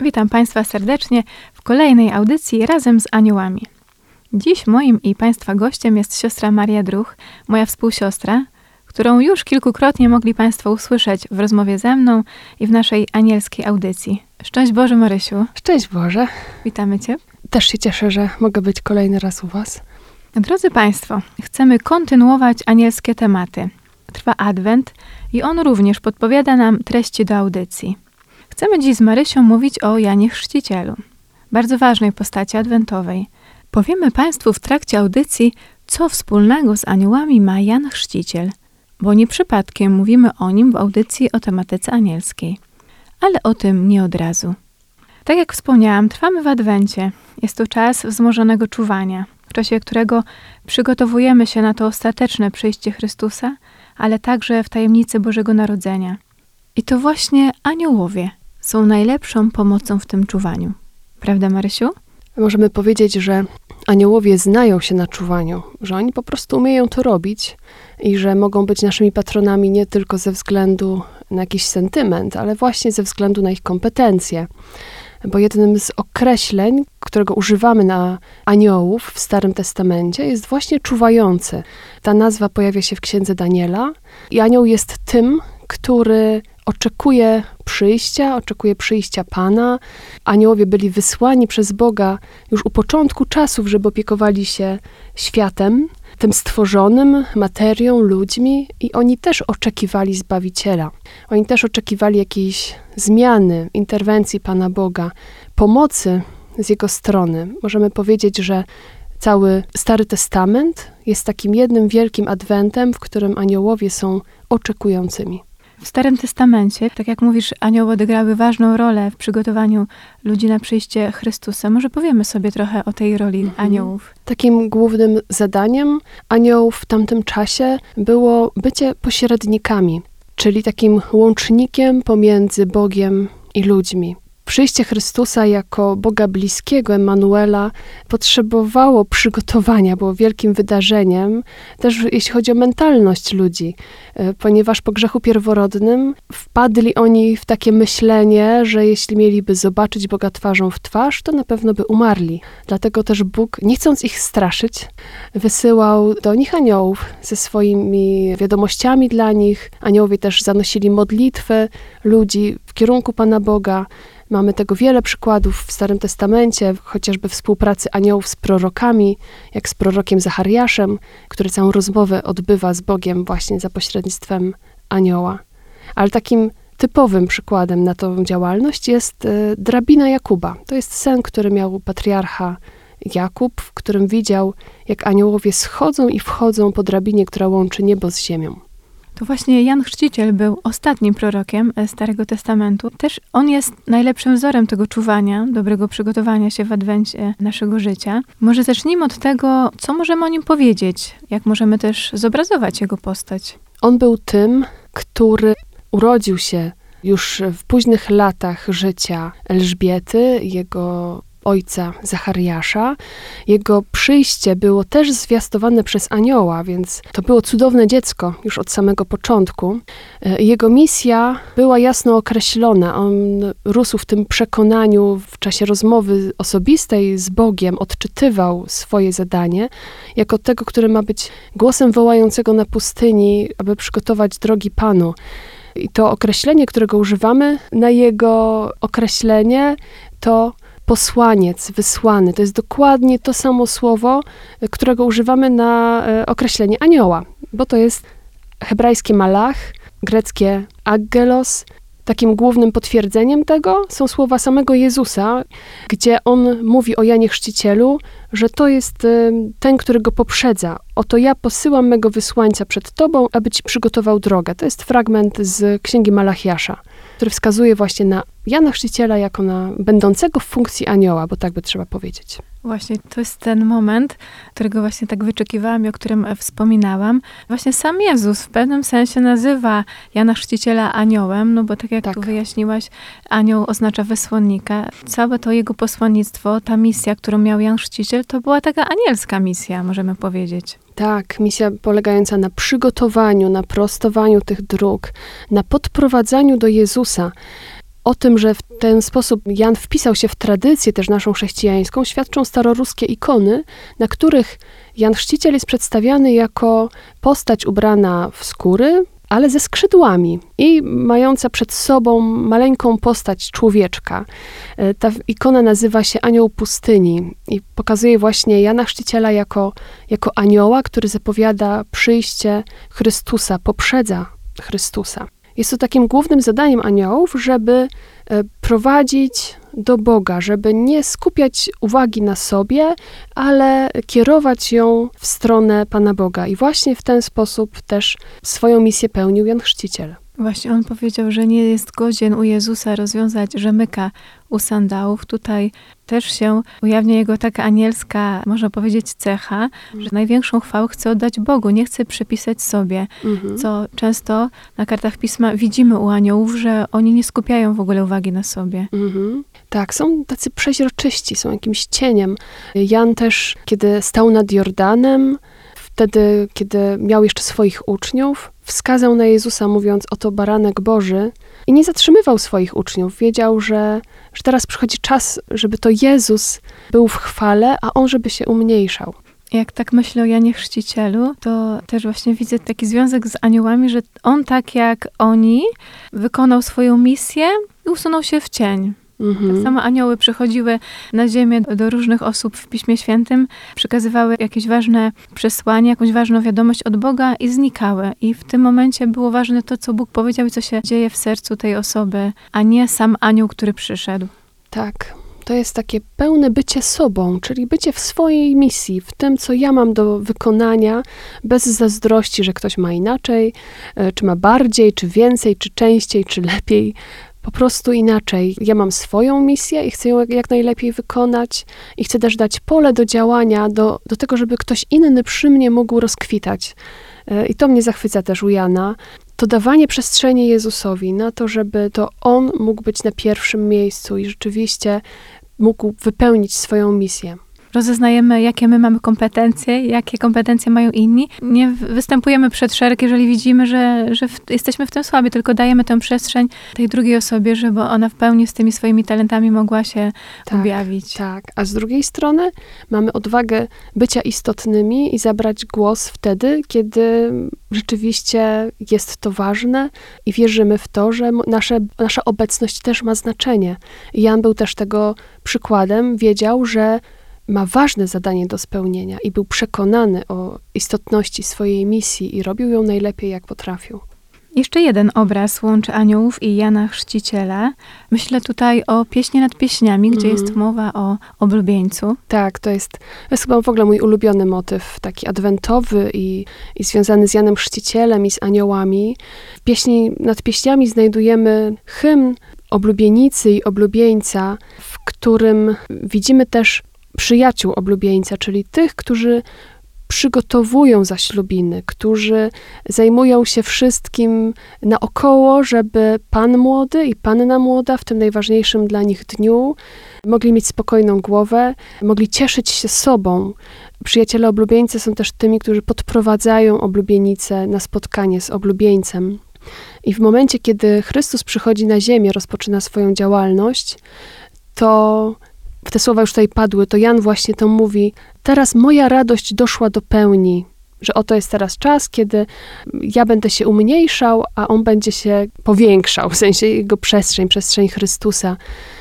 Witam Państwa serdecznie w kolejnej audycji razem z aniołami. Dziś moim i Państwa gościem jest siostra Maria Druch, moja współsiostra, którą już kilkukrotnie mogli Państwo usłyszeć w rozmowie ze mną i w naszej anielskiej audycji. Szczęść Boże, Marysiu! Szczęść Boże. Witamy Cię. Też się cieszę, że mogę być kolejny raz u Was. Drodzy Państwo, chcemy kontynuować anielskie tematy. Trwa Adwent i on również podpowiada nam treści do audycji. Chcemy dziś z Marysią mówić o Janie Chrzcicielu, bardzo ważnej postaci adwentowej. Powiemy Państwu w trakcie audycji, co wspólnego z aniołami ma Jan Chrzciciel, bo nie przypadkiem mówimy o nim w audycji o tematyce anielskiej. Ale o tym nie od razu. Tak jak wspomniałam, trwamy w Adwencie. Jest to czas wzmożonego czuwania, w czasie którego przygotowujemy się na to ostateczne przyjście Chrystusa, ale także w tajemnicy Bożego Narodzenia. I to właśnie aniołowie są najlepszą pomocą w tym czuwaniu. Prawda, Marysiu? Możemy powiedzieć, że aniołowie znają się na czuwaniu, że oni po prostu umieją to robić i że mogą być naszymi patronami nie tylko ze względu na jakiś sentyment, ale właśnie ze względu na ich kompetencje. Bo jednym z określeń, którego używamy na aniołów w Starym Testamencie, jest właśnie czuwający. Ta nazwa pojawia się w księdze Daniela i anioł jest tym, który oczekuje przyjścia, oczekuje przyjścia Pana. Aniołowie byli wysłani przez Boga już u początku czasów, żeby opiekowali się światem, tym stworzonym, materią, ludźmi i oni też oczekiwali Zbawiciela. Oni też oczekiwali jakiejś zmiany, interwencji Pana Boga, pomocy z Jego strony. Możemy powiedzieć, że cały Stary Testament jest takim jednym wielkim adwentem, w którym aniołowie są oczekującymi. W Starym Testamencie, tak jak mówisz, anioły odegrały ważną rolę w przygotowaniu ludzi na przyjście Chrystusa. Może powiemy sobie trochę o tej roli aniołów. Takim głównym zadaniem aniołów w tamtym czasie było bycie pośrednikami, czyli takim łącznikiem pomiędzy Bogiem i ludźmi. Przyjście Chrystusa jako Boga bliskiego, Emanuela, potrzebowało przygotowania, było wielkim wydarzeniem, też jeśli chodzi o mentalność ludzi, e, ponieważ po grzechu pierworodnym wpadli oni w takie myślenie, że jeśli mieliby zobaczyć Boga twarzą w twarz, to na pewno by umarli. Dlatego też Bóg, nie chcąc ich straszyć, wysyłał do nich aniołów ze swoimi wiadomościami dla nich. Aniołowie też zanosili modlitwy ludzi w kierunku Pana Boga. Mamy tego wiele przykładów w Starym Testamencie, chociażby współpracy aniołów z prorokami, jak z prorokiem Zachariaszem, który całą rozmowę odbywa z Bogiem właśnie za pośrednictwem anioła. Ale takim typowym przykładem na tą działalność jest e, drabina Jakuba. To jest sen, który miał patriarcha Jakub, w którym widział, jak aniołowie schodzą i wchodzą po drabinie, która łączy niebo z ziemią. To właśnie Jan Chrzciciel był ostatnim prorokiem e, Starego Testamentu. Też on jest najlepszym wzorem tego czuwania, dobrego przygotowania się w adwencie naszego życia. Może zacznijmy od tego, co możemy o nim powiedzieć, jak możemy też zobrazować jego postać. On był tym, który urodził się już w późnych latach życia Elżbiety, jego ojca Zachariasza. Jego przyjście było też zwiastowane przez anioła, więc to było cudowne dziecko już od samego początku. E, Jego misja była jasno określona. On rósł w tym przekonaniu w czasie rozmowy osobistej z Bogiem, odczytywał swoje zadanie jako tego, który ma być głosem wołającego na pustyni, aby przygotować drogi Panu. I to określenie, którego używamy na jego określenie, to posłaniec, wysłany. To jest dokładnie to samo słowo, y, którego używamy na y, określenie anioła, bo to jest hebrajskie malach, greckie aggelos. Takim głównym potwierdzeniem tego są słowa samego Jezusa, gdzie on mówi o Janie Chrzcicielu, że to jest y, ten, który go poprzedza. Oto ja posyłam mego wysłańca przed tobą, aby ci przygotował drogę. To jest fragment z księgi Malachiasza, który wskazuje właśnie na Jana Chrzciciela jako na będącego w funkcji anioła, bo tak by trzeba powiedzieć. Właśnie to jest ten moment, którego właśnie tak wyczekiwałam i o którym e, wspominałam. Właśnie sam Jezus w pewnym sensie nazywa Jana Chrzciciela aniołem, no bo tak jak Tak. tu wyjaśniłaś, anioł oznacza wysłannika. Całe to jego posłannictwo, ta misja, którą miał Jan Chrzciciel, to była taka anielska misja, możemy powiedzieć. Tak, misja polegająca na przygotowaniu, na prostowaniu tych dróg, na podprowadzaniu do Jezusa. O tym, że w ten sposób Jan wpisał się w tradycję też naszą chrześcijańską, świadczą staroruskie ikony, na których Jan Chrzciciel jest przedstawiany jako postać ubrana w skóry, ale ze skrzydłami i mająca przed sobą maleńką postać człowieczka. E, Ta ikona nazywa się Anioł Pustyni i pokazuje właśnie Jana Chrzciciela jako, jako anioła, który zapowiada przyjście Chrystusa, poprzedza Chrystusa. Jest to takim głównym zadaniem aniołów, żeby e, prowadzić do Boga, żeby nie skupiać uwagi na sobie, ale kierować ją w stronę Pana Boga. I właśnie w ten sposób też swoją misję pełnił Jan Chrzciciel. Właśnie on powiedział, że nie jest godzien u Jezusa rozwiązać rzemyka u sandałów. Tutaj też się ujawnia jego taka anielska, można powiedzieć, cecha, że największą chwałę chce oddać Bogu, nie chce przypisać sobie. Mhm. Co często na kartach pisma widzimy u aniołów, że oni nie skupiają w ogóle uwagi na sobie. Mhm. Tak, są tacy przeźroczyści, są jakimś cieniem. Jan też, kiedy stał nad Jordanem, wtedy, kiedy miał jeszcze swoich uczniów, wskazał na Jezusa, mówiąc: Oto baranek Boży, i nie zatrzymywał swoich uczniów. Wiedział, że, że teraz przychodzi czas, żeby to Jezus był w chwale, a on, żeby się umniejszał. Jak tak myślę o Janie Chrzcicielu, to też właśnie widzę taki związek z aniołami, że on tak jak oni wykonał swoją misję i usunął się w cień. Mhm. Tak samo anioły przychodziły na ziemię do różnych osób w Piśmie Świętym, przekazywały jakieś ważne przesłanie, jakąś ważną wiadomość od Boga i znikały. I w tym momencie było ważne to, co Bóg powiedział i co się dzieje w sercu tej osoby, a nie sam anioł, który przyszedł. Tak. To jest takie pełne bycie sobą, czyli bycie w swojej misji, w tym, co ja mam do wykonania, bez zazdrości, że ktoś ma inaczej, e, czy ma bardziej, czy więcej, czy częściej, czy lepiej. Po prostu inaczej. Ja mam swoją misję i chcę ją jak- najlepiej wykonać, i chcę też dać pole do działania, do, do tego, żeby ktoś inny przy mnie mógł rozkwitać. E, I to mnie zachwyca też u Jana. To dawanie przestrzeni Jezusowi na to, żeby to On mógł być na pierwszym miejscu i rzeczywiście mógł wypełnić swoją misję. Rozeznajemy, jakie my mamy kompetencje, jakie kompetencje mają inni. Nie występujemy przed szereg, jeżeli widzimy, że, że w, jesteśmy w tym słabi, tylko dajemy tę przestrzeń tej drugiej osobie, żeby ona w pełni z tymi swoimi talentami mogła się Tak, objawić. Tak, a z drugiej strony mamy odwagę bycia istotnymi i zabrać głos wtedy, kiedy rzeczywiście jest to ważne i wierzymy w to, że nasze, nasza obecność też ma znaczenie. Jan był też tego przykładem, wiedział, że ma ważne zadanie do spełnienia i był przekonany o istotności swojej misji i robił ją najlepiej, jak potrafił. Jeszcze jeden obraz łączy aniołów i Jana Chrzciciela. Myślę tutaj o pieśni nad pieśniami, gdzie Mhm. jest mowa o oblubieńcu. Tak, to jest, to jest chyba w ogóle mój ulubiony motyw, taki adwentowy i, i związany z Janem Chrzcicielem i z aniołami. W pieśni nad pieśniami znajdujemy hymn oblubienicy i oblubieńca, w którym widzimy też przyjaciół oblubieńca, czyli tych, którzy przygotowują zaślubiny, którzy zajmują się wszystkim naokoło, żeby pan młody i panna młoda w tym najważniejszym dla nich dniu mogli mieć spokojną głowę, mogli cieszyć się sobą. Przyjaciele oblubieńcy są też tymi, którzy podprowadzają oblubienicę na spotkanie z oblubieńcem. I w momencie, kiedy Chrystus przychodzi na ziemię, rozpoczyna swoją działalność, to te słowa już tutaj padły, to Jan właśnie to mówi: Teraz moja radość doszła do pełni, że oto jest teraz czas, kiedy ja będę się umniejszał, a on będzie się powiększał, w sensie jego przestrzeń, przestrzeń Chrystusa.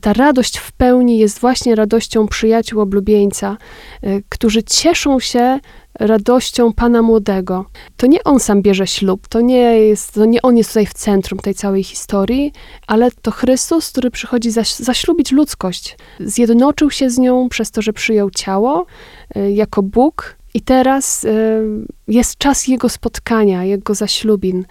Ta radość w pełni jest właśnie radością przyjaciół oblubieńca, y, którzy cieszą się radością Pana Młodego. To nie on sam bierze ślub, to nie, jest, to nie on jest tutaj w centrum tej całej historii, ale to Chrystus, który przychodzi zaś, zaślubić ludzkość. Zjednoczył się z nią przez to, że przyjął ciało y, jako Bóg i teraz y, jest czas jego spotkania, jego zaślubin.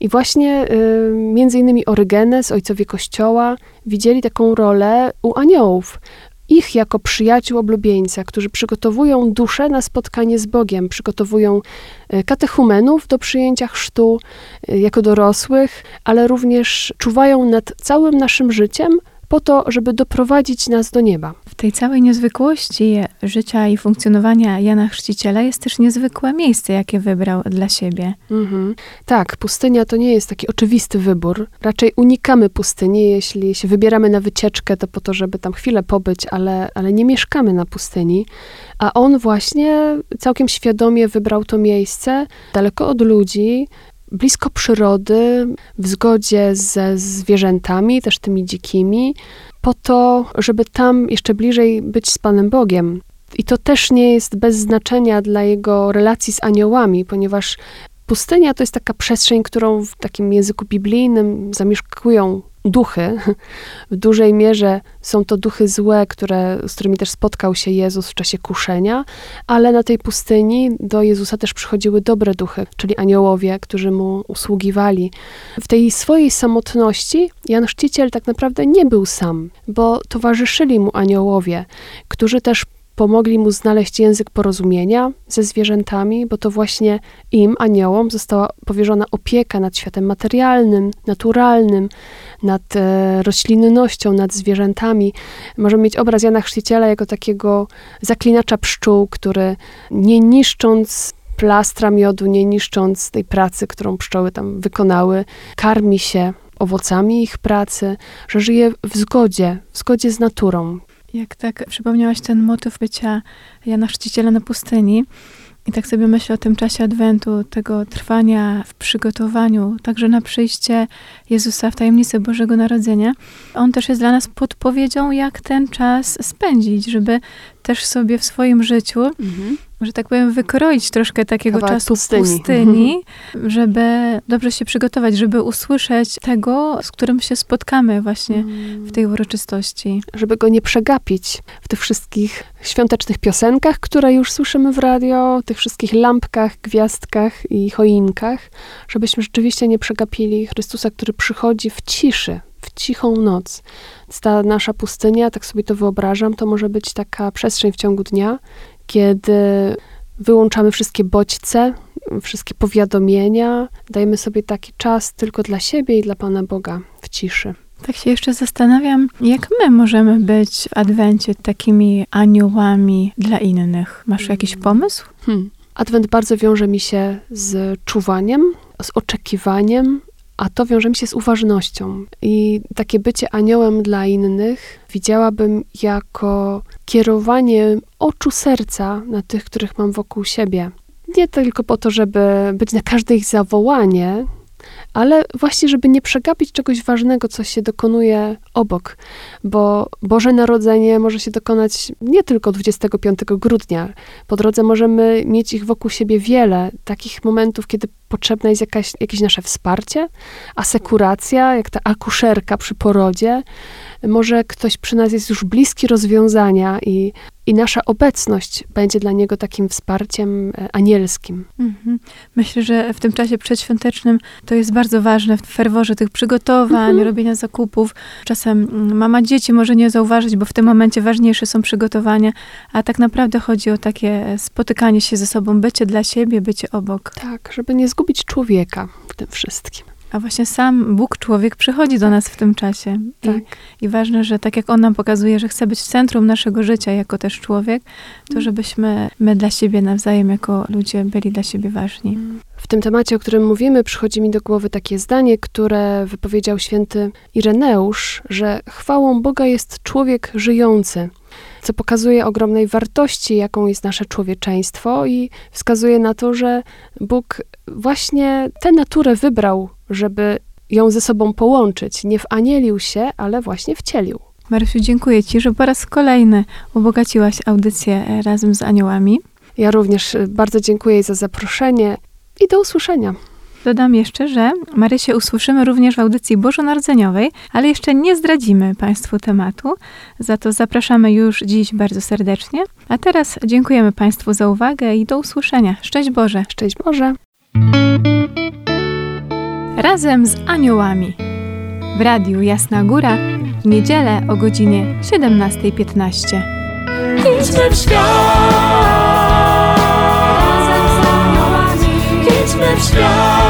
I właśnie y, między innymi Orygenes, ojcowie Kościoła, widzieli taką rolę u aniołów. Ich jako przyjaciół oblubieńca, którzy przygotowują duszę na spotkanie z Bogiem, przygotowują y, katechumenów do przyjęcia chrztu y, jako dorosłych, ale również czuwają nad całym naszym życiem po to, żeby doprowadzić nas do nieba. W tej całej niezwykłości życia i funkcjonowania Jana Chrzciciela jest też niezwykłe miejsce, jakie wybrał dla siebie. Mhm. Tak, pustynia to nie jest taki oczywisty wybór. Raczej unikamy pustyni. Jeśli się wybieramy na wycieczkę, to po to, żeby tam chwilę pobyć, ale, ale nie mieszkamy na pustyni. A on właśnie całkiem świadomie wybrał to miejsce daleko od ludzi, blisko przyrody, w zgodzie ze zwierzętami, też tymi dzikimi, po to, żeby tam jeszcze bliżej być z Panem Bogiem. I to też nie jest bez znaczenia dla jego relacji z aniołami, ponieważ pustynia to jest taka przestrzeń, którą w takim języku biblijnym zamieszkują duchy. W dużej mierze są to duchy złe, które, z którymi też spotkał się Jezus w czasie kuszenia, ale na tej pustyni do Jezusa też przychodziły dobre duchy, czyli aniołowie, którzy mu usługiwali. W tej swojej samotności Jan Chrzciciel tak naprawdę nie był sam, bo towarzyszyli mu aniołowie, którzy też pomogli mu znaleźć język porozumienia ze zwierzętami, bo to właśnie im, aniołom, została powierzona opieka nad światem materialnym, naturalnym, nad e, roślinnością, nad zwierzętami. Możemy mieć obraz Jana Chrzciciela jako takiego zaklinacza pszczół, który nie niszcząc plastra miodu, nie niszcząc tej pracy, którą pszczoły tam wykonały, karmi się owocami ich pracy, że żyje w zgodzie, w zgodzie z naturą. Jak tak przypomniałaś ten motyw bycia Jana Chrzciciela na pustyni, i tak sobie myślę o tym czasie Adwentu, tego trwania w przygotowaniu, także na przyjście Jezusa w tajemnicy Bożego Narodzenia. On też jest dla nas podpowiedzią, jak ten czas spędzić, żeby też sobie w swoim życiu, Mhm. Że tak powiem, wykroić troszkę takiego Kawałek czasu pustyni. pustyni, żeby dobrze się przygotować, żeby usłyszeć tego, z którym się spotkamy właśnie w tej uroczystości. żeby go nie przegapić w tych wszystkich świątecznych piosenkach, które już słyszymy w radio, tych wszystkich lampkach, gwiazdkach i choinkach, żebyśmy rzeczywiście nie przegapili Chrystusa, który przychodzi w ciszy, w cichą noc. Więc ta nasza pustynia, tak sobie to wyobrażam, to może być taka przestrzeń w ciągu dnia, kiedy wyłączamy wszystkie bodźce, wszystkie powiadomienia, dajemy sobie taki czas tylko dla siebie i dla Pana Boga w ciszy. Tak się jeszcze zastanawiam, jak my możemy być w Adwencie takimi aniołami dla innych. Masz jakiś pomysł? Hmm. Adwent bardzo wiąże mi się z czuwaniem, z oczekiwaniem, a to wiąże mi się z uważnością. I takie bycie aniołem dla innych widziałabym jako kierowanie oczu serca na tych, których mam wokół siebie. Nie tylko po to, żeby być na każde ich zawołanie, ale właśnie, żeby nie przegapić czegoś ważnego, co się dokonuje obok, bo Boże Narodzenie może się dokonać nie tylko 25 grudnia. Po drodze możemy mieć ich wokół siebie wiele, takich momentów, kiedy potrzebne jest jakaś, jakieś nasze wsparcie, asekuracja, jak ta akuszerka przy porodzie. Może ktoś przy nas jest już bliski rozwiązania i, i nasza obecność będzie dla niego takim wsparciem e, anielskim. Mhm. Myślę, że w tym czasie przedświątecznym to jest bardzo ważne w ferworze tych przygotowań, Mhm. robienia zakupów. Czasem mm, mama dzieci może nie zauważyć, bo w tym momencie ważniejsze są przygotowania, a tak naprawdę chodzi o takie spotykanie się ze sobą, bycie dla siebie, bycie obok. Tak, żeby nie zgubić człowieka w tym wszystkim. A właśnie sam Bóg, człowiek przychodzi do nas w tym czasie. Tak. I, I ważne, że tak jak On nam pokazuje, że chce być w centrum naszego życia jako też człowiek, to żebyśmy my dla siebie nawzajem jako ludzie byli dla siebie ważni. W tym temacie, o którym mówimy, przychodzi mi do głowy takie zdanie, które wypowiedział święty Ireneusz, że chwałą Boga jest człowiek żyjący, co pokazuje ogromnej wartości, jaką jest nasze człowieczeństwo i wskazuje na to, że Bóg właśnie tę naturę wybrał, żeby ją ze sobą połączyć. Nie wanielił się, ale właśnie wcielił. Marysiu, dziękuję Ci, że po raz kolejny ubogaciłaś audycję razem z aniołami. Ja również bardzo dziękuję za zaproszenie i do usłyszenia. Dodam jeszcze, że Marysię usłyszymy również w audycji bożonarodzeniowej, ale jeszcze nie zdradzimy Państwu tematu, za to zapraszamy już dziś bardzo serdecznie. A teraz dziękujemy Państwu za uwagę i do usłyszenia. Szczęść Boże! Szczęść Boże! Razem z aniołami w Radiu Jasna Góra w niedzielę o godzinie 17.15. Idźmy w świat. Razem z aniołami Idźmy w świat.